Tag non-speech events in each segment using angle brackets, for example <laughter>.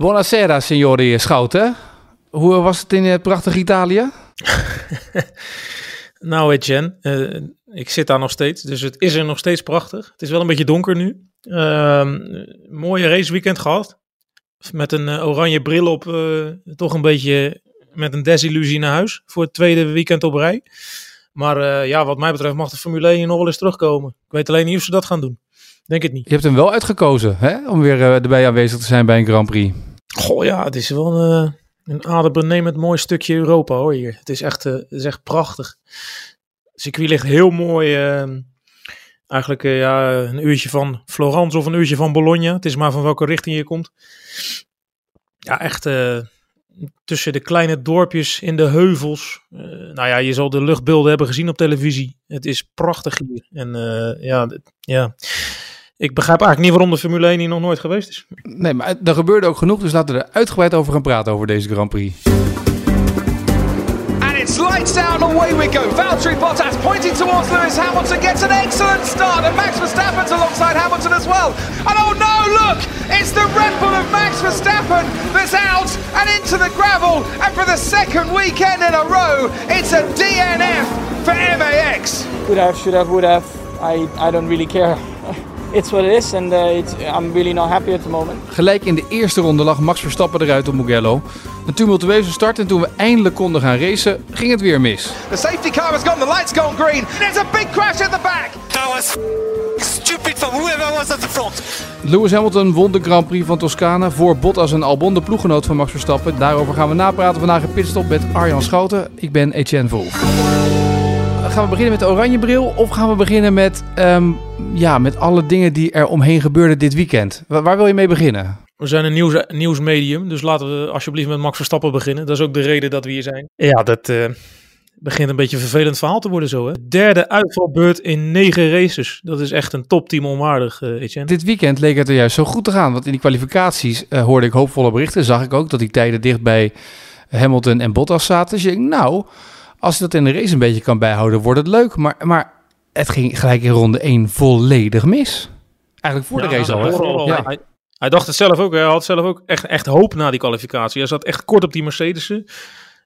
Buonasera, signori Schouten. Hoe was het in het prachtige Italië? <laughs> nou, Etienne, uh, ik zit daar nog steeds, dus het is er nog steeds prachtig. Het is wel een beetje donker nu. Uh, mooie raceweekend gehad. Met een uh, oranje bril op, toch een beetje met een desillusie naar huis voor het tweede weekend op rij. Maar ja, wat mij betreft mag de Formule 1 nog wel eens terugkomen. Ik weet alleen niet of ze dat gaan doen. Denk het niet. Je hebt hem wel uitgekozen hè? om weer erbij aanwezig te zijn bij een Grand Prix. Goh ja, het is wel een, een adembenemend mooi stukje Europa hoor hier. Het is echt, het is echt prachtig. Het ligt heel mooi ehm, Eigenlijk uh, ja, een uurtje van Florence of een uurtje van Bologna. Het is maar van welke richting je komt. Ja, echt tussen de kleine dorpjes in de heuvels. Uh, nou ja, je zal de luchtbeelden hebben gezien op televisie. Het is prachtig hier. En ja, ja, ik begrijp eigenlijk niet waarom de Formule 1 hier nog nooit geweest is. Nee, maar er gebeurde ook genoeg. Dus laten we er uitgebreid over gaan praten over deze Grand Prix. It's lights out and away we go. Valtteri Bottas pointing towards Lewis Hamilton gets an excellent start, and Max Verstappen's alongside Hamilton as well. And oh no, look! It's the Red Bull of Max Verstappen that's out and into the gravel, and for the second weekend in a row, it's a DNF for MAX. Could have, should have, would have. I, I don't really care. It's what it is and uh, it's, I'm really not happy at the moment. Gelijk in de eerste ronde lag Max Verstappen eruit op Mugello. Een tumultueuze start en toen we eindelijk konden gaan racen, ging het weer mis. The safety car has gone, the lights gone green. There's a big crash at the back. That was stupid from whoever was at the front. Lewis Hamilton won de Grand Prix van Toscane voor Bottas en Albon, de ploeggenoot van Max Verstappen. Daarover gaan we napraten vandaag in Pitstop met Arjan Schouten. Ik ben Etienne Vol. Gaan we beginnen met de oranje bril of gaan we beginnen met, um, ja, met alle dingen die er omheen gebeurden dit weekend? Waar, waar wil je mee beginnen? We zijn een nieuws, nieuwsmedium, dus laten we alsjeblieft met Max Verstappen beginnen. Dat is ook de reden dat we hier zijn. Ja, dat uh, begint een beetje een vervelend verhaal te worden zo. Hè? Derde uitvalbeurt in negen races. Dat is echt een topteam onwaardig, uh, Etienne. Dit weekend leek het er juist zo goed te gaan. Want in die kwalificaties uh, hoorde ik hoopvolle berichten. Zag ik ook dat die tijden dicht bij Hamilton en Bottas zaten. Dus je denkt, nou, als je dat in de race een beetje kan bijhouden, wordt het leuk. Maar, maar het ging gelijk in ronde 1 volledig mis. Eigenlijk voor de race al. Ja. Hij dacht het zelf ook. Hij had zelf ook echt, echt hoop na die kwalificatie. Hij zat echt kort op die Mercedes'en.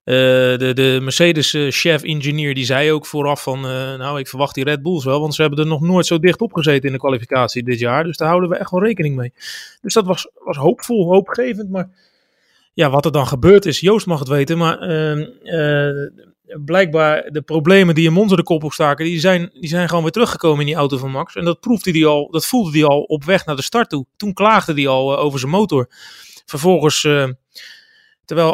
Uh, de, de Mercedes-chef-engineer die zei ook vooraf van... Uh, nou, ik verwacht die Red Bulls wel, want ze hebben er nog nooit zo dicht op gezeten in de kwalificatie dit jaar. Dus daar houden we echt wel rekening mee. Dus dat was, was hoopvol, hoopgevend. Maar ja, wat er dan gebeurd is, Joost mag het weten, maar... Uh, blijkbaar de problemen die in Monza de kop opstaken, die zijn, die zijn gewoon weer teruggekomen in die auto van Max. En dat proefde hij al, dat voelde hij al op weg naar de start toe. Toen klaagde hij al uh, over zijn motor. Vervolgens, uh, terwijl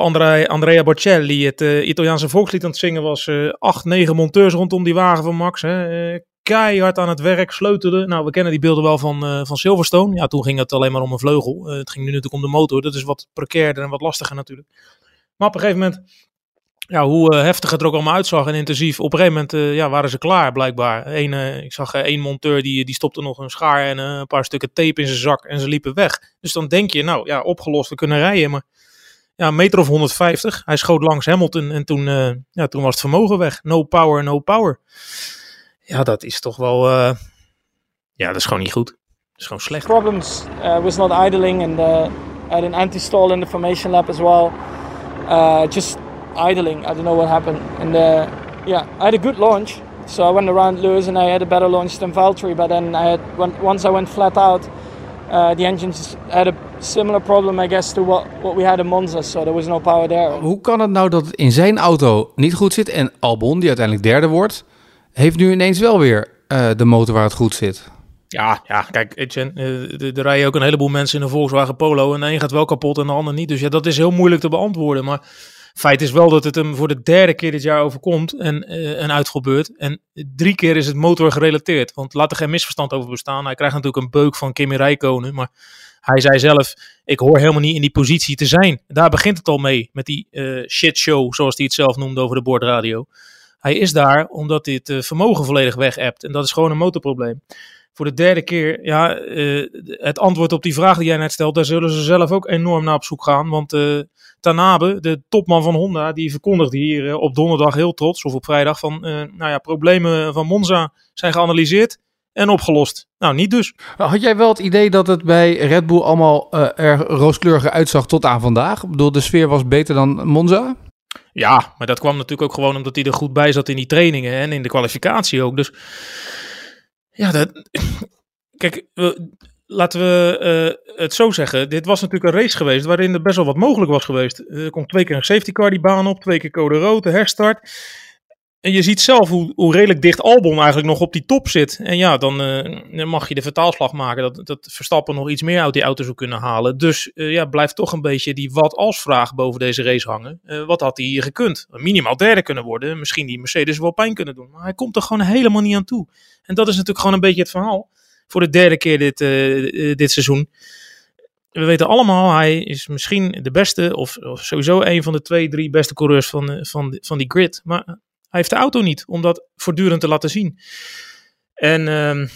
Andrea, Bocelli het uh, Italiaanse volkslied aan het zingen was, acht, negen monteurs rondom die wagen van Max. Hè, keihard aan het werk, sleutelen. Nou, we kennen die beelden wel van, van Silverstone. Ja, toen ging het alleen maar om een vleugel. het ging nu natuurlijk om de motor. Dat is wat precairder en wat lastiger natuurlijk. Maar op een gegeven moment ja, hoe uh, heftig het er ook allemaal uitzag en intensief. Op een gegeven moment uh, ja, waren ze klaar, blijkbaar. Eén, uh, ik zag één monteur die, die stopte nog een schaar en een paar stukken tape in zijn zak en ze liepen weg. Dus dan denk je, nou ja, opgelost, we kunnen rijden. Maar ja, meter of 150. Hij schoot langs Hamilton en toen, ja, toen was het vermogen weg. No power, no power. Ja, dat is toch wel. ja, dat is gewoon niet goed. Dat is gewoon slecht. Problems was not idling and had an anti-stall in the formation lap as well. just idling. I don't know what happened. And uh, yeah, I had a good launch. So I went around Lewis and I had a better launch than Valtteri. But then I had once I went flat out, uh, the engines had a similar problem, I guess, to what, what we had in Monza. So there was no power there. Hoe kan het nou dat het in zijn auto niet goed zit en Albon, die uiteindelijk derde wordt, heeft nu ineens wel weer uh, de motor waar het goed zit? Ja, ja, kijk, uh, er rijden ook een heleboel mensen in een Volkswagen Polo en de een gaat wel kapot en de ander niet. Dus ja, dat is heel moeilijk te beantwoorden. Maar Feit is wel dat het hem voor de derde keer dit jaar overkomt en een uitgebeurt. En drie keer is het motor gerelateerd. Want laat er geen misverstand over bestaan. Hij krijgt natuurlijk een beuk van Kimi Räikkönen. Maar hij zei zelf, ik hoor helemaal niet in die positie te zijn. Daar begint het al mee, met die uh, shitshow, zoals hij het zelf noemde over de bordradio. Hij is daar omdat het uh, vermogen volledig weg. En dat is gewoon een motorprobleem. Voor de derde keer, ja, het antwoord op die vraag die jij net stelt, daar zullen ze zelf ook enorm naar op zoek gaan. Want Tanabe, de topman van Honda, die verkondigde hier eh, op donderdag heel trots, of op vrijdag, van uh, nou ja, problemen van Monza zijn geanalyseerd. en opgelost. Nou, niet dus. Had jij wel het idee dat het bij Red Bull allemaal uh, er rooskleuriger uitzag tot aan vandaag? Ik bedoel, de sfeer was beter dan Monza? Ja, maar dat kwam natuurlijk ook gewoon omdat hij er goed bij zat in die trainingen en in de kwalificatie ook. Dus ja, dat, kijk, laten we uh, het zo zeggen. Dit was natuurlijk een race geweest waarin er best wel wat mogelijk was geweest. Er komt twee keer een safety car die baan op, twee keer code rood, herstart. En je ziet zelf hoe, hoe redelijk dicht Albon eigenlijk nog op die top zit. En ja, dan, uh, mag je de vertaalslag maken dat, dat Verstappen nog iets meer uit die auto zou kunnen halen. Dus uh, ja, blijft toch een beetje die wat-als vraag boven deze race hangen. Wat had hij gekund? Minimaal derde kunnen worden. Misschien die Mercedes wel pijn kunnen doen. Maar hij komt er gewoon helemaal niet aan toe. En dat is natuurlijk gewoon een beetje het verhaal. Voor de derde keer dit, dit seizoen. We weten allemaal, hij is misschien de beste, of, sowieso een van de twee, drie beste coureurs van, van, van die grid. Maar hij heeft de auto niet om dat voortdurend te laten zien. En uh,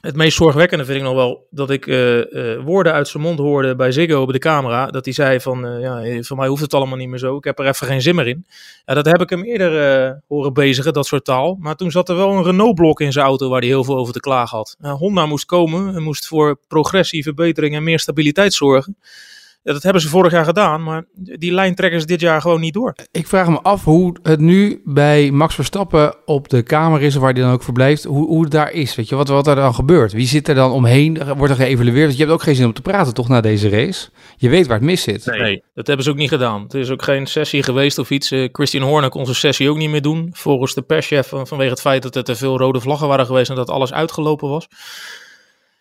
het meest zorgwekkende vind ik nog wel dat ik uh, uh, woorden uit zijn mond hoorde bij Ziggo op de camera. Dat hij zei van, uh, ja, voor mij hoeft het allemaal niet meer zo. Ik heb er even geen zin meer in. Ja, dat heb ik hem eerder horen bezigen, dat soort taal. Maar toen zat er wel een Renault-blok in zijn auto waar hij heel veel over te klagen had. Honda moest komen en moest voor progressie, verbetering en meer stabiliteit zorgen. Ja, dat hebben ze vorig jaar gedaan, maar die lijn trekken ze dit jaar gewoon niet door. Ik vraag me af hoe het nu bij Max Verstappen op de kamer is, waar hij dan ook verblijft, hoe, hoe het daar is. Weet je, wat, wat er dan gebeurt. Wie zit er dan omheen? Wordt er geëvalueerd? Want je hebt ook geen zin om te praten, toch, na deze race? Je weet waar het mis zit. Nee, dat hebben ze ook niet gedaan. Het is ook geen sessie geweest of iets. Uh, Christian Horner kon zijn sessie ook niet meer doen. Volgens de perschef vanwege het feit dat er te veel rode vlaggen waren geweest en dat alles uitgelopen was.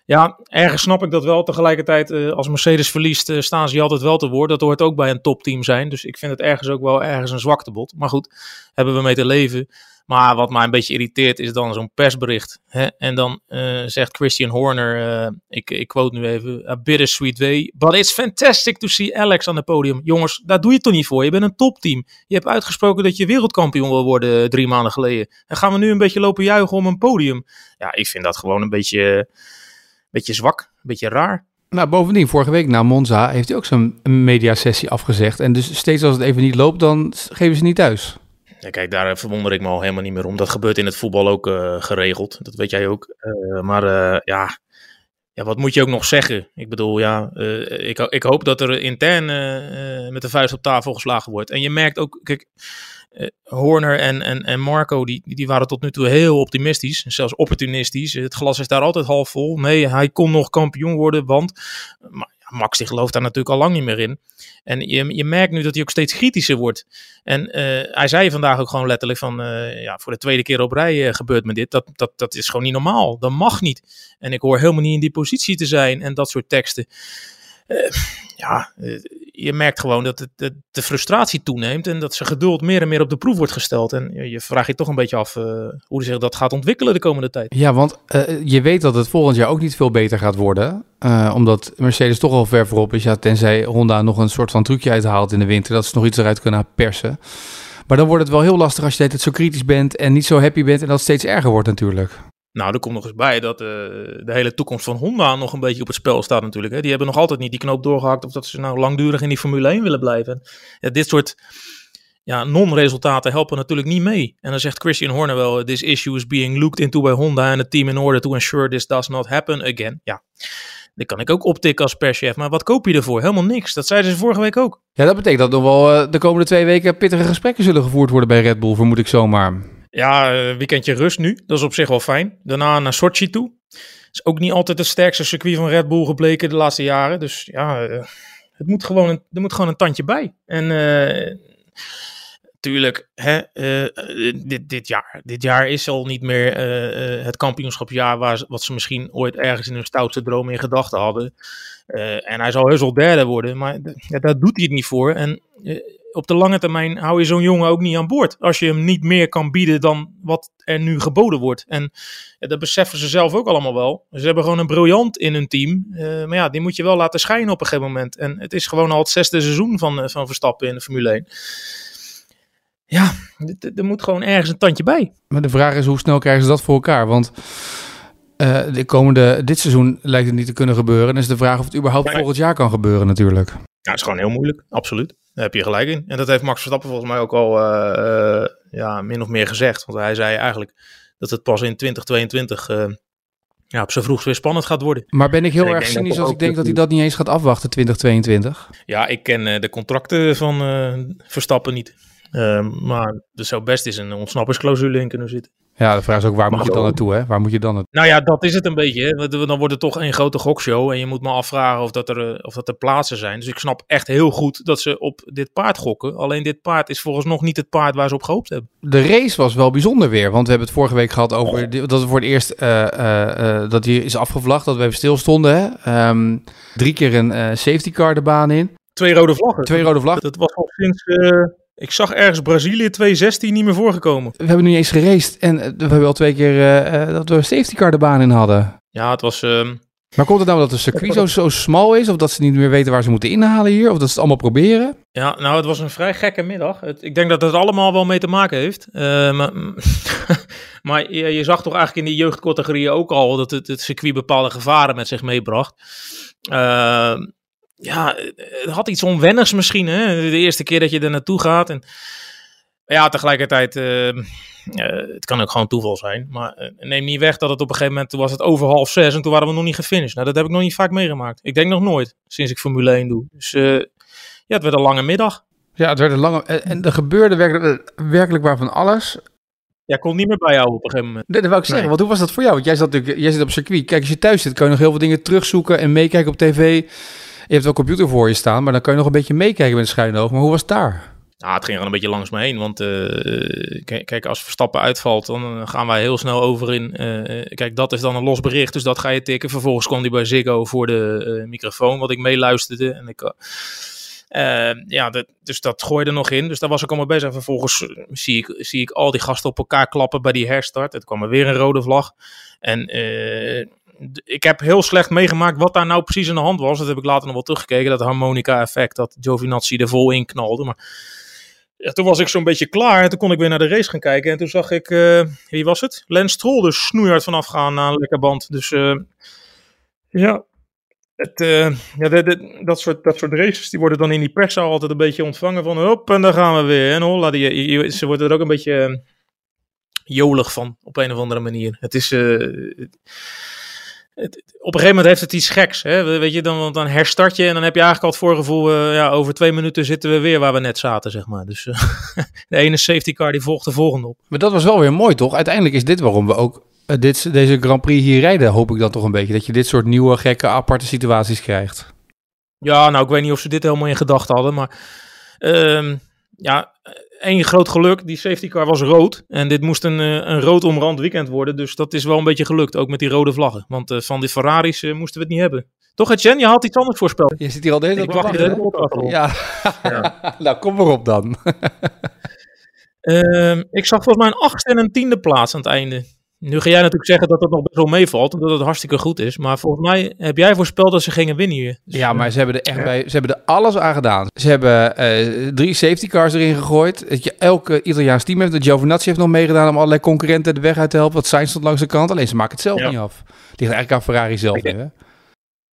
Ja, ergens snap ik dat wel. Tegelijkertijd, uh, als Mercedes verliest, uh, staan ze altijd wel te woord. Dat hoort ook bij een topteam zijn. Dus ik vind het ergens ook wel ergens een zwaktebod. Maar goed, hebben we mee te leven. Maar wat mij een beetje irriteert is dan zo'n persbericht. Hè? En dan uh, zegt Christian Horner, ik, ik quote nu even, bittersweet way. But it's fantastic to see Alex aan het podium. Jongens, daar doe je het toch niet voor. Je bent een topteam. Je hebt uitgesproken dat je wereldkampioen wil worden drie maanden geleden. En gaan we nu een beetje lopen juichen om een podium? Ja, ik vind dat gewoon een beetje beetje zwak, een beetje raar. Nou, bovendien, vorige week na Monza heeft hij ook zijn mediasessie afgezegd. En dus steeds als het even niet loopt, dan geven ze niet thuis. Ja, kijk, daar verwonder ik me al helemaal niet meer om. Dat gebeurt in het voetbal ook uh, geregeld. Dat weet jij ook. Uh, maar uh, ja, ja, wat moet je ook nog zeggen? Ik bedoel, ja, ik, ik hoop dat er intern met de vuist op tafel geslagen wordt. En je merkt ook, kijk, Horner en, en, en Marco, die, die waren tot nu toe heel optimistisch. Zelfs opportunistisch. Het glas is daar altijd half vol. Nee, hij kon nog kampioen worden, want... Maar, Max die gelooft daar natuurlijk al lang niet meer in. En je, je merkt nu dat hij ook steeds kritischer wordt. En uh, hij zei vandaag ook gewoon letterlijk van... Uh, ja, voor de tweede keer op rij gebeurt me dit. Dat, dat, dat is gewoon niet normaal. Dat mag niet. En ik hoor helemaal niet in die positie te zijn. En dat soort teksten. ja, je merkt gewoon dat het, de, frustratie toeneemt en dat zijn geduld meer en meer op de proef wordt gesteld. En je, vraagt je toch een beetje af uh, hoe zich dat gaat ontwikkelen de komende tijd. Ja, want uh, je weet dat het volgend jaar ook niet veel beter gaat worden. Uh, omdat Mercedes toch al ver voorop is. Ja, tenzij Honda nog een soort van trucje uithaalt in de winter. Dat ze nog iets eruit kunnen persen. Maar dan wordt het wel heel lastig als je het zo kritisch bent en niet zo happy bent. En dat het steeds erger wordt natuurlijk. Nou, er komt nog eens bij dat uh, de hele toekomst van Honda nog een beetje op het spel staat natuurlijk. Hè. Die hebben nog altijd niet die knoop doorgehakt of dat ze nou langdurig in die Formule 1 willen blijven. Ja, dit soort ja, non-resultaten helpen natuurlijk niet mee. En dan zegt Christian Horner wel, this issue is being looked into by Honda and the team in order to ensure this does not happen again. Ja, die kan ik ook optikken als perschef, maar wat koop je ervoor? Helemaal niks. Dat zeiden ze vorige week ook. Ja, dat betekent dat nog wel uh, de komende twee weken pittige gesprekken zullen gevoerd worden bij Red Bull, vermoed ik zomaar. Ja, eh, weekendje rust nu. Dat is op zich wel fijn. Daarna naar Sochi toe. Is ook niet altijd het sterkste circuit van Red Bull gebleken de laatste jaren. Dus ja, eh, het moet gewoon een, er moet gewoon een tandje bij. En uh, tuurlijk, hè, dit, dit, jaar, dit jaar is al niet meer het kampioenschapsjaar waar, wat ze misschien ooit ergens in hun stoutste droom in gedachten hadden. en hij zal heus wel derde worden, maar daar doet hij het niet voor. En op de lange termijn hou je zo'n jongen ook niet aan boord. Als je hem niet meer kan bieden dan wat er nu geboden wordt. En ja, dat beseffen ze zelf ook allemaal wel. Ze hebben gewoon een briljant in hun team. Uh, maar ja, die moet je wel laten schijnen op een gegeven moment. En het is gewoon al het zesde seizoen van, uh, van Verstappen in de Formule 1. Ja, er moet gewoon ergens een tandje bij. Maar de vraag is, hoe snel krijgen ze dat voor elkaar? Want... Uh, de komende, dit seizoen lijkt het niet te kunnen gebeuren. En is de vraag of het überhaupt volgend jaar kan gebeuren natuurlijk. Ja, het is gewoon heel moeilijk, absoluut. Daar heb je gelijk in. En dat heeft Max Verstappen volgens mij ook al uh, uh, ja, min of meer gezegd. Want hij zei eigenlijk dat het pas in 2022 uh, ja, op zijn vroegst weer spannend gaat worden. Maar ben ik heel erg cynisch als ik denk dat hij dat niet eens gaat afwachten 2022? Ja, ik ken de contracten van Verstappen niet. maar er zou best eens een ontsnappingsclausule in kunnen zitten. Ja, de vraag is ook waar moet je dan naartoe, hè? Waar moet je dan naartoe? Nou ja, dat is het een beetje. Hè? Dan wordt het toch een grote gokshow. En je moet me afvragen of dat, er, of dat er plaatsen zijn. Dus ik snap echt heel goed dat ze op dit paard gokken. Alleen dit paard is volgens nog niet het paard waar ze op gehoopt hebben. De race was wel bijzonder weer. Want we hebben het vorige week gehad over dat we voor het eerst uh, uh, dat hier is afgevlacht. Dat we even stilstonden. Hè? Um, drie keer een safety car de baan in. Twee rode vlaggen. Twee rode vlaggen. Dat was al sinds ik zag ergens Brazilië 2016 niet meer voorgekomen. We hebben nu eens geraced en we hebben al twee keer uh, dat we een safety car de baan in hadden. Ja, het was... Uh... Maar komt het nou dat de circuit zo, zo smal is? Of dat ze niet meer weten waar ze moeten inhalen hier? Of dat ze het allemaal proberen? Ja, nou, het was een vrij gekke middag. Het, ik denk dat het allemaal wel mee te maken heeft. Uh, maar <laughs> maar je, je, zag toch eigenlijk in die jeugdcategorieën ook al dat het, het circuit bepaalde gevaren met zich meebracht. Uh, ja, het had iets onwennigs misschien. Hè? De eerste keer dat je er naartoe gaat. En ja, tegelijkertijd, uh, het kan ook gewoon toeval zijn. Maar uh, neem niet weg dat het op een gegeven moment, toen was het over half zes en toen waren we nog niet gefinished. Nou, dat heb ik nog niet vaak meegemaakt. Ik denk nog nooit, sinds ik Formule 1 doe. Dus uh, ja, het werd een lange middag. Ja, het werd een lange... En er gebeurde werkelijk, werkelijk waarvan alles. Jij kon niet meer bijhouden op een gegeven moment. Dat wou ik zeggen. Want hoe was dat voor jou? Want jij, zat natuurlijk, jij zit op circuit. Kijk, als je thuis zit, kan je nog heel veel dingen terugzoeken en meekijken op tv. Je hebt wel computer voor je staan, maar dan kan je nog een beetje meekijken met een schuine oog. Maar hoe was het daar? Nou, het ging er een beetje langs me heen. Want uh, kijk, als Verstappen uitvalt, dan gaan wij heel snel over in. Uh, kijk, dat is dan een los bericht, dus dat ga je tikken. Vervolgens kwam hij bij Ziggo voor de microfoon, wat ik meeluisterde. En ik, ja, dus dat gooide nog in. Dus daar was ik allemaal bezig. Vervolgens zie ik, zie ik al die gasten op elkaar klappen bij die herstart. Het kwam er weer een rode vlag. En ik heb heel slecht meegemaakt wat daar nou precies aan de hand was. Dat heb ik later nog wel teruggekeken. Dat harmonica-effect, dat Giovinazzi er vol in knalde. Maar ja, toen was ik zo'n beetje klaar. En toen kon ik weer naar de race gaan kijken. En toen zag ik, uh, wie was het? Lens Stroll dus snoeihard vanaf gaan naar een lekker band. Dus uh, ja, het, uh, ja dat, soort, dat soort races die worden dan in die perszaal altijd een beetje ontvangen van hop en daar gaan we weer. En holla, die, ze worden er ook een beetje jolig van op een of andere manier. Het is op een gegeven moment heeft het iets geks. Hè? Weet je, dan, dan herstart je en dan heb je eigenlijk al het voorgevoel, uh, ja, over twee minuten zitten we weer waar we net zaten, zeg maar. Dus uh, <laughs> de ene safety car die volgt de volgende op. Maar dat was wel weer mooi, toch? Uiteindelijk is dit waarom we ook uh, dit, deze Grand Prix hier rijden, hoop ik dan toch een beetje. Dat je dit soort nieuwe, gekke, aparte situaties krijgt. Ja, nou, ik weet niet of ze dit helemaal in gedachten hadden, maar ehm, ja, één groot geluk, die safety car was rood. En dit moest een, eh, een rood omrand weekend worden. Dus dat is wel een beetje gelukt, ook met die rode vlaggen. Want uh, van die Ferraris uh, moesten we het niet hebben. Toch, Etienne? Je had iets anders voorspeld. Je zit hier al de hele tijd op Ja. ja. <laughs> nou, kom maar op dan. uh, <laughs> ik zag volgens mij een achtste en een tiende plaats aan het einde. Nu ga jij natuurlijk zeggen dat het nog best wel meevalt, omdat het hartstikke goed is. Maar volgens mij heb jij voorspeld dat ze gingen winnen hier. Dus, ja, maar ze hebben er echt bij, ze hebben er alles aan gedaan. Ze hebben uh, drie safety cars erin gegooid. je, elke Italiaans team heeft, de Giovinazzi heeft nog meegedaan om allerlei concurrenten de weg uit te helpen. Wat zijn stond langs de kant, alleen ze maken het zelf niet af. Het ligt eigenlijk aan Ferrari zelf. Hè?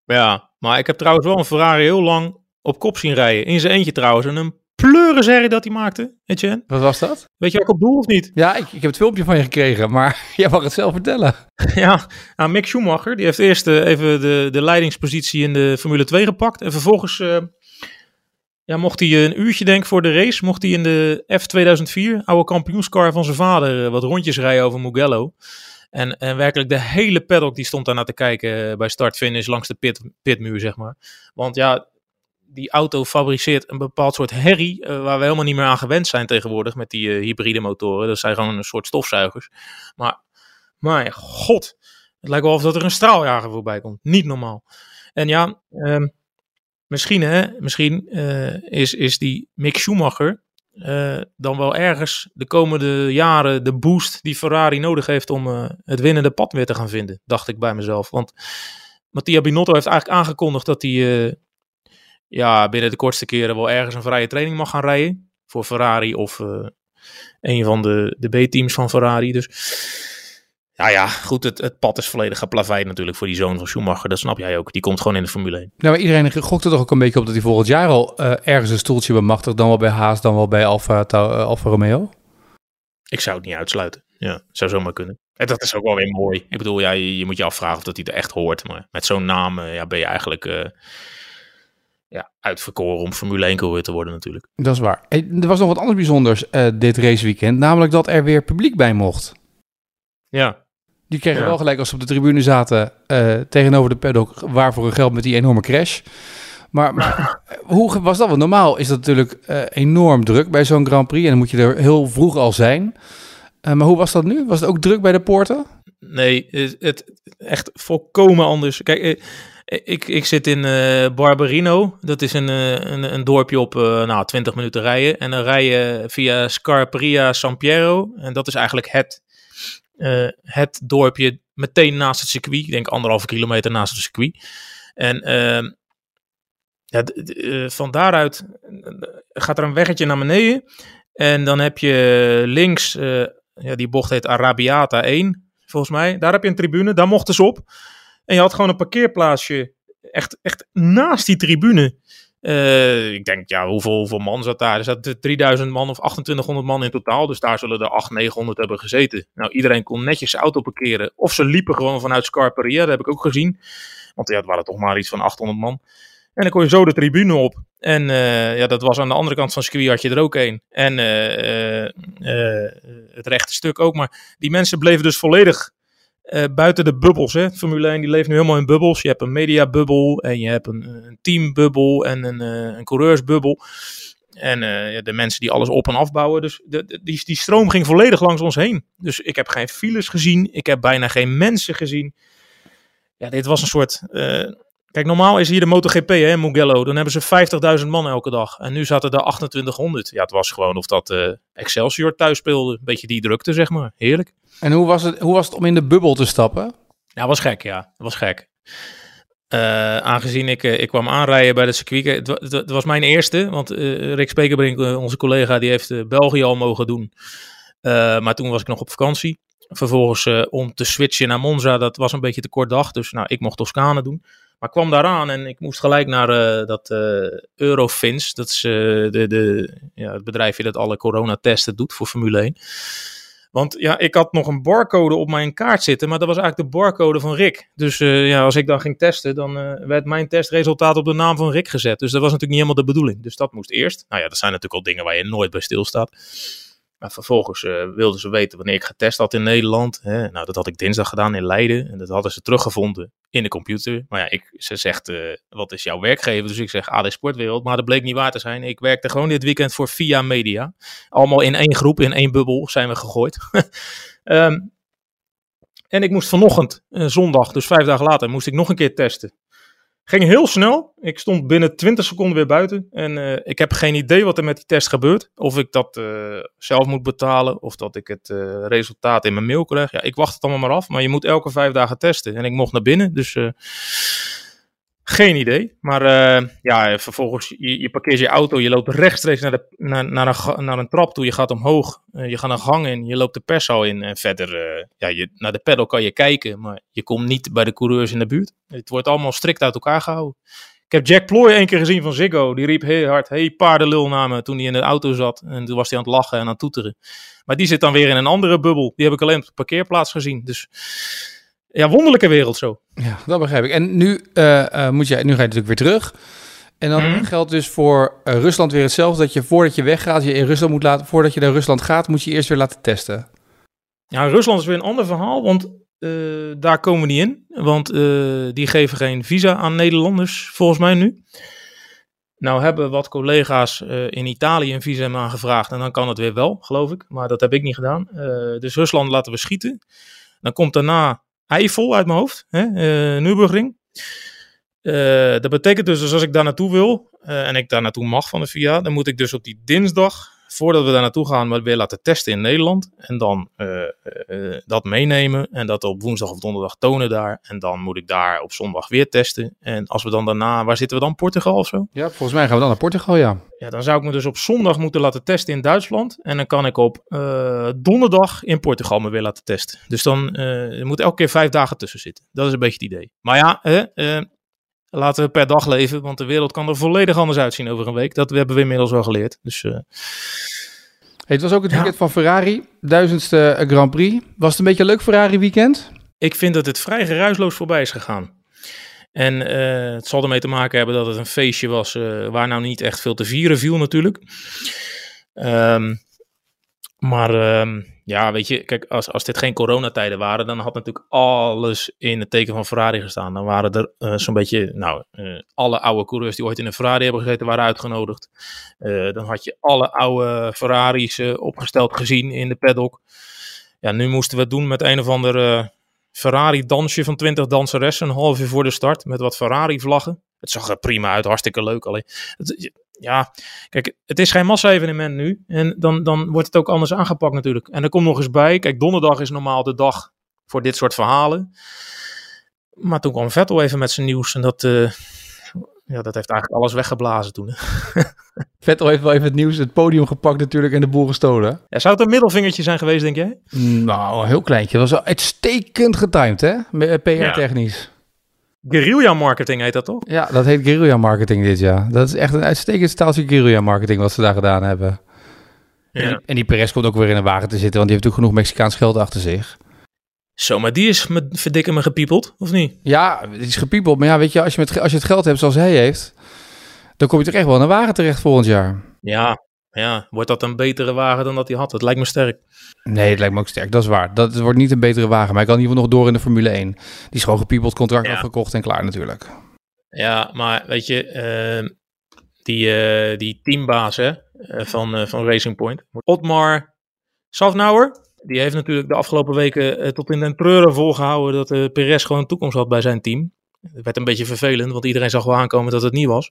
Ja, maar ik heb trouwens wel een Ferrari heel lang op kop zien rijden. In zijn eentje trouwens. En een pleurenserie dat hij maakte, Etienne. Wat was dat? Weet je wat ik op doel of niet? Ja, ik, ik heb het filmpje van je gekregen, maar <laughs> jij mag het zelf vertellen. <laughs> ja, nou, Mick Schumacher, die heeft eerst uh, even de, de leidingspositie in de Formule 2 gepakt. En vervolgens uh, ja, mocht hij een uurtje, denk voor de race, mocht hij in de F2004, oude kampioenscar van zijn vader, uh, wat rondjes rijden over Mugello. En, en werkelijk de hele paddock die stond daar naar te kijken bij start-finish langs de pit, pitmuur, zeg maar. Want ja, die auto fabriceert een bepaald soort herrie, uh, waar we helemaal niet meer aan gewend zijn tegenwoordig met die uh, hybride motoren. Dat zijn gewoon een soort stofzuigers. Maar, maar god, het lijkt wel of dat er een straaljager voorbij komt. Niet normaal. En ja, um, misschien, hè, misschien uh, is, is die Mick Schumacher dan wel ergens de komende jaren de boost die Ferrari nodig heeft om het winnende pad weer te gaan vinden, dacht ik bij mezelf. Want Mattia Binotto heeft eigenlijk aangekondigd dat hij ja, binnen de kortste keren wel ergens een vrije training mag gaan rijden. Voor Ferrari of uh, een van de, de B-teams van Ferrari. Dus ja, ja, goed, het, het pad is volledig geplaveid natuurlijk voor die zoon van Schumacher. Dat snap jij ook. Die komt gewoon in de Formule 1. Nou, maar iedereen gokt er toch ook een beetje op dat hij volgend jaar al uh, ergens een stoeltje bemachtigt. Dan wel bij Haas, dan wel bij Alfa, uh, Alfa Romeo? Ik zou het niet uitsluiten. Ja, zou zomaar kunnen. En dat is ook wel weer mooi. Ik bedoel, ja, je, moet je afvragen of dat hij er echt hoort. Maar met zo'n naam ja, ben je eigenlijk ja, uitverkoren om Formule 1 coureur te worden natuurlijk. Dat is waar. Er was nog wat anders bijzonders uh, dit raceweekend. Namelijk dat er weer publiek bij mocht. Ja. Die kregen wel gelijk als ze op de tribune zaten uh, tegenover de paddock waarvoor een geld met die enorme crash. Maar, maar <laughs> hoe was dat? Want normaal is dat natuurlijk uh, enorm druk bij zo'n Grand Prix. En dan moet je er heel vroeg al zijn. maar hoe was dat nu? Was het ook druk bij de poorten? Nee, het, het echt volkomen anders. Kijk, ik, ik zit in uh, Barberino. Dat is een, uh, een, een, dorpje op uh, nou, 20 minuten rijden. En dan rij je via Scarperia San Piero. En dat is eigenlijk het, het dorpje meteen naast het circuit. Ik denk anderhalve kilometer naast het circuit. En ehm, ja, van daaruit gaat er een weggetje naar beneden. En dan heb je links, ja, die bocht heet Arabiata 1, volgens mij. Daar heb je een tribune, daar mochten ze op. En je had gewoon een parkeerplaatsje echt, echt naast die tribune. Uh, ik denk, ja, hoeveel, man zat daar? Er zaten 3000 man of 2800 man in totaal. Dus daar zullen er 800, 900 hebben gezeten. Nou, iedereen kon netjes zijn auto parkeren. Of ze liepen gewoon vanuit Scarperia, dat heb ik ook gezien. Want ja, het waren toch maar iets van 800 man. En dan kon je zo de tribune op. En uh, ja, dat was aan de andere kant van het had je er ook een. En uh, het rechte stuk ook. Maar die mensen bleven dus volledig uh, buiten de bubbels. Hè. Formule 1 die leeft nu helemaal in bubbels. Je hebt een mediabubbel en je hebt een, een teambubbel en een, uh, een coureursbubbel. En de mensen die alles op en afbouwen. Dus de, die, die stroom ging volledig langs ons heen. Dus ik heb geen files gezien. Ik heb bijna geen mensen gezien. Ja, dit was een soort Kijk, normaal is hier de MotoGP, hè, Mugello. Dan hebben ze 50.000 man elke dag. En nu zaten er 2800. Ja, het was gewoon of dat uh, Excelsior thuis speelde. Een beetje die drukte, zeg maar. Heerlijk. En hoe was het, hoe was het om in de bubbel te stappen? Ja, was gek, ja. Dat was gek. Uh, aangezien ik, uh, ik kwam aanrijden bij de circuit. Het, het, was mijn eerste, want Rick Spekerbrink, onze collega, die heeft België al mogen doen. maar toen was ik nog op vakantie. Vervolgens om te switchen naar Monza, dat was een beetje te kort dag. Dus nou, ik mocht Toscane doen. Maar kwam daaraan en ik moest gelijk naar uh, dat uh, Eurofins. Dat is uh, de, de, ja, het bedrijfje dat alle coronatesten doet voor Formule 1. Want ja, ik had nog een barcode op mijn kaart zitten, maar dat was eigenlijk de barcode van Rick. Dus ja, als ik dan ging testen, dan werd mijn testresultaat op de naam van Rick gezet. Dus dat was natuurlijk niet helemaal de bedoeling. Dus dat moest eerst. Nou ja, dat zijn natuurlijk al dingen waar je nooit bij stilstaat. Maar vervolgens uh, wilden ze weten wanneer ik getest had in Nederland. Hè. Nou, dat had ik dinsdag gedaan in Leiden. En dat hadden ze teruggevonden in de computer. Maar ja, ik, ze zegt, uh, wat is jouw werkgever? Dus ik zeg AD Sportwereld. Maar dat bleek niet waar te zijn. Ik werkte gewoon dit weekend voor Via Media. Allemaal in één groep, in één bubbel zijn we gegooid. um, <laughs> en ik moest vanochtend, uh, zondag, dus vijf dagen later, moest ik nog een keer testen. Ging heel snel. Ik stond binnen 20 seconden weer buiten. En uh, ik heb geen idee wat er met die test gebeurt. Of ik dat uh, zelf moet betalen. Of dat ik het uh, resultaat in mijn mail krijg. Ja, ik wacht het allemaal maar af. Maar je moet elke vijf dagen testen. En ik mocht naar binnen. Dus geen idee. Maar uh, ja, vervolgens, je, je, parkeert je auto, je loopt rechtstreeks naar, de, naar, naar, een, naar een trap toe, je gaat omhoog, uh, je gaat een gang in, je loopt de perszaal in. En verder, uh, ja, je, naar de pedal kan je kijken, maar je komt niet bij de coureurs in de buurt. Het wordt allemaal strikt uit elkaar gehouden. Ik heb Jack Ploy één keer gezien van Ziggo. Die riep heel hard, hey paardenlul naar me toen hij in de auto zat. En toen was hij aan het lachen en aan het toeteren. Maar die zit dan weer in een andere bubbel. Die heb ik alleen op de parkeerplaats gezien. Dus ja, wonderlijke wereld zo. Ja, dat begrijp ik. En nu, uh, uh, moet je, nu ga je natuurlijk weer terug. En dan mm. geldt dus voor uh, Rusland weer hetzelfde. Dat je voordat je weggaat, je in Rusland moet laten. Voordat je naar Rusland gaat, moet je eerst weer laten testen. Ja, Rusland is weer een ander verhaal. Want daar komen we niet in. Want die geven geen visa aan Nederlanders, volgens mij nu. Nou hebben wat collega's in Italië een visum aangevraagd. En dan kan het weer wel, geloof ik. Maar dat heb ik niet gedaan. dus Rusland laten we schieten. Dan komt daarna Eifel uit mijn hoofd, hè, uh, Nürburgring. Uh, dat betekent dus, dus als ik daar naartoe wil uh, en ik daar naartoe mag van de VIA, dan moet ik dus op die dinsdag, voordat we daar naartoe gaan, maar weer laten testen in Nederland. En dan uh, dat meenemen en dat op woensdag of donderdag tonen daar. En dan moet ik daar op zondag weer testen. En als we dan daarna, waar zitten we dan? Portugal of zo? Ja, volgens mij gaan we dan naar Portugal, ja. Ja, dan zou ik me dus op zondag moeten laten testen in Duitsland. En dan kan ik op donderdag in Portugal me weer laten testen. Dus dan moet elke keer vijf dagen tussen zitten. Dat is een beetje het idee. Maar ja, laten we per dag leven, want de wereld kan er volledig anders uitzien over een week. Dat hebben we inmiddels wel geleerd. Dus, uh... het was ook het weekend van Ferrari, duizendste Grand Prix. Was het een beetje een leuk Ferrari weekend? Ik vind dat het vrij geruisloos voorbij is gegaan. En uh, het zal ermee te maken hebben dat het een feestje was uh, waar nou niet echt veel te vieren viel natuurlijk. Um, maar um, ja, weet je, kijk, als, als dit geen coronatijden waren, dan had natuurlijk alles in het teken van Ferrari gestaan. Dan waren er uh, zo'n beetje, nou, uh, alle oude coureurs die ooit in een Ferrari hebben gezeten, waren uitgenodigd. Uh, dan had je alle oude Ferraris opgesteld gezien in de paddock. Ja, nu moesten we het doen met een of ander Ferrari-dansje van 20 danseressen, een half uur voor de start, met wat Ferrari-vlaggen. Het zag er prima uit, hartstikke leuk. Alleen, ja, kijk, het is geen massa-evenement nu. En dan, dan wordt het ook anders aangepakt natuurlijk. En er komt nog eens bij, kijk, donderdag is normaal de dag voor dit soort verhalen. Maar toen kwam Vettel even met zijn nieuws en dat, uh, ja, dat heeft eigenlijk alles weggeblazen toen. <laughs> Vettel heeft wel even het nieuws, het podium gepakt natuurlijk en de boel gestolen. Ja, zou het een middelvingertje zijn geweest, denk jij? Nou, een heel kleintje. Dat was uitstekend getimed, hè? PR-technisch. Ja. Guerrilla marketing heet dat toch? Ja, dat heet guerrilla marketing dit jaar. Dat is echt een uitstekend staaltje guerrilla marketing wat ze daar gedaan hebben. Ja. En, die, en die Perez komt ook weer in een wagen te zitten, want die heeft natuurlijk genoeg Mexicaans geld achter zich. Zo, maar die is met verdikken me gepiepeld, of niet? Ja, die is gepiepeld. Maar ja, weet je, als je, met, als je het geld hebt zoals hij heeft, dan kom je toch echt wel in een wagen terecht volgend jaar. Ja, ja, wordt dat een betere wagen dan dat hij had? Dat lijkt me sterk. Nee, het lijkt me ook sterk. Dat is waar. Dat wordt niet een betere wagen. Maar hij kan in ieder geval nog door in de Formule 1. Die is gewoon gepiepeld, contract ja. afgekocht en klaar natuurlijk. Ja, maar weet je, uh, die, uh, die teambaas hè, van, uh, van Racing Point, Otmar Safnauer, die heeft natuurlijk de afgelopen weken tot in den treuren volgehouden dat uh, Perez gewoon een toekomst had bij zijn team. Het werd een beetje vervelend, want iedereen zag wel aankomen dat het niet was.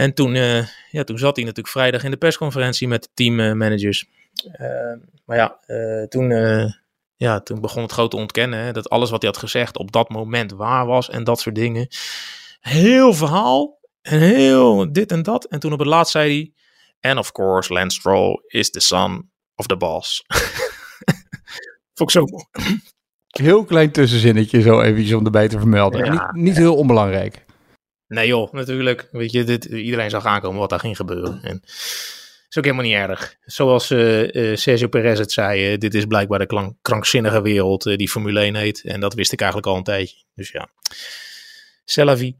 En toen, uh, ja, toen zat hij natuurlijk vrijdag in de persconferentie met de teammanagers. Uh, maar ja, uh, toen, ja, toen begon het grote ontkennen. Hè, dat alles wat hij had gezegd op dat moment waar was en dat soort dingen. Heel verhaal. En heel dit en dat. En toen op het laatst zei hij... And of course, Lance Stroll is the son of the boss. <laughs> Vond ik zo Heel klein tussenzinnetje zo eventjes om erbij te vermelden. Ja, niet, niet heel onbelangrijk. Nee joh, natuurlijk. Weet je, dit, iedereen zag aankomen wat daar ging gebeuren. En is ook helemaal niet erg. Zoals uh, uh, Sergio Perez het zei, uh, dit is blijkbaar de krankzinnige wereld die Formule 1 heet. En dat wist ik eigenlijk al een tijdje. Dus ja, c'est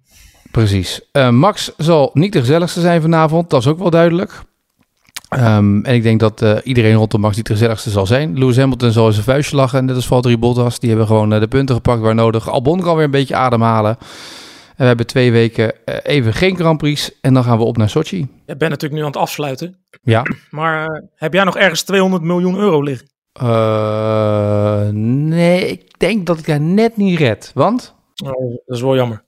Precies. Max zal niet de gezelligste zijn vanavond, dat is ook wel duidelijk. Um, en ik denk dat iedereen rondom Max niet de gezelligste zal zijn. Lewis Hamilton zal zijn vuistje lachen, net als Valtteri Bottas. Die hebben gewoon de punten gepakt waar nodig. Albon kan weer een beetje ademhalen we hebben twee weken eh, even geen Grand Prix en dan gaan we op naar Sochi. Je bent natuurlijk nu aan het afsluiten. Ja. Maar uh, heb jij nog ergens 200 miljoen euro liggen? Uh, nee, ik denk dat ik daar net niet red. Want? Oh, dat is wel jammer.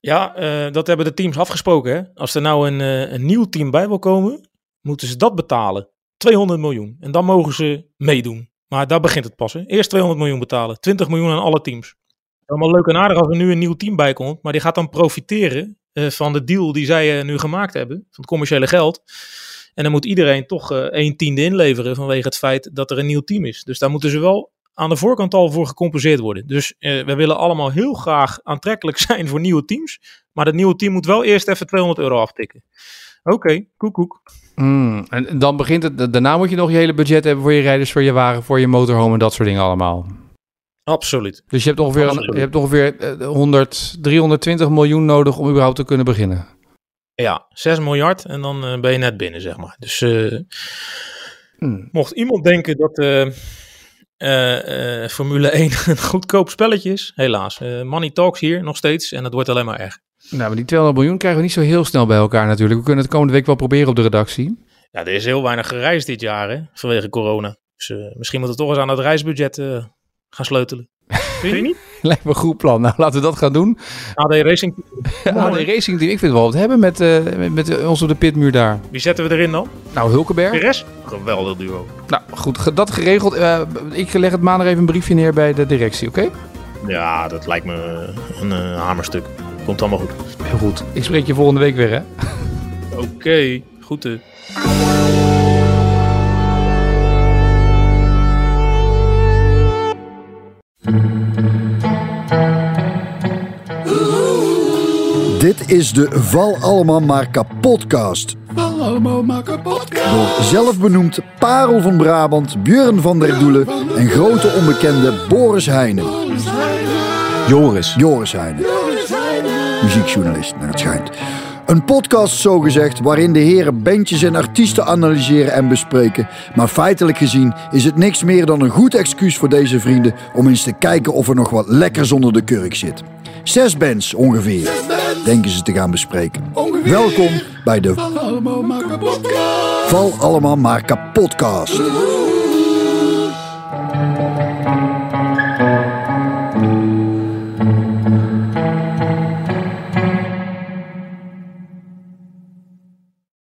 Ja, uh, dat hebben de teams afgesproken. Hè? Als er nou een, een nieuw team bij wil komen, moeten ze dat betalen. 200 miljoen. En dan mogen ze meedoen. Maar daar begint het pas. Hè? Eerst 200 miljoen betalen. 20 miljoen aan alle teams allemaal leuk en aardig als er nu een nieuw team bij komt. Maar die gaat dan profiteren uh, van de deal die zij uh, nu gemaakt hebben. Van het commerciële geld. En dan moet iedereen toch uh, tiende inleveren vanwege het feit dat er een nieuw team is. Dus daar moeten ze wel aan de voorkant al voor gecompenseerd worden. Dus we willen allemaal heel graag aantrekkelijk <laughs> zijn voor nieuwe teams. Maar dat nieuwe team moet wel eerst even 200 euro aftikken. Oké, okay, koek koek. Mm, en dan begint het, daarna moet je nog je hele budget hebben voor je rijders, voor je wagen, voor je motorhome en dat soort dingen allemaal. Absoluut. Dus je hebt ongeveer, Een, je hebt ongeveer 100, eh, 320 miljoen nodig om überhaupt te kunnen beginnen. Ja, 6 miljard en dan uh, ben je net binnen, zeg maar. Dus uh, hmm. mocht iemand denken dat uh, Formule <laughs> 1 een goedkoop spelletje is, helaas. money talks hier nog steeds en het wordt alleen maar erg. Nou, maar die 200 miljoen krijgen we niet zo heel snel bij elkaar natuurlijk. We kunnen het komende week wel proberen op de redactie. Ja, er is heel weinig gereisd dit jaar hè, vanwege corona. Dus misschien moet het toch eens aan het reisbudget gaan sleutelen. Vind je niet? <laughs> Lijkt me een goed plan. Nou, laten we dat gaan doen. AD Racing Team. <laughs> AD Racing Team. Ik vind het wel wat hebben met, uh, met, met ons op de pitmuur daar. Wie zetten we erin dan? Nou, Hulkenberg. Perez? Geweldig duo. Nou, goed. Dat geregeld. Uh, ik leg het maandag even een briefje neer bij de directie, oké? Okay? Ja, dat lijkt me een uh, hamerstuk. Komt allemaal goed. Heel goed. Ik spreek je volgende week weer, hè? Oké. Okay. Goed. Dit is de Val Allemaal Maar Kapotcast. Val allemaal maar kapotcast. Door zelfbenoemd Parel van Brabant, Björn van der Doelen en grote onbekende Boris Heijnen. Joris. Joris Heijnen. Muziekjournalist, naar het schijnt. Een podcast zogezegd waarin de heren bandjes en artiesten analyseren en bespreken. Maar feitelijk gezien is het niks meer dan een goed excuus voor deze vrienden om eens te kijken of er nog wat lekkers onder de kurk zit. Zes bands ongeveer, denken ze te gaan bespreken. Ongeveer. Welkom bij de Allemaal maar kapotcast. Val Allemaal Maar Kapotcast.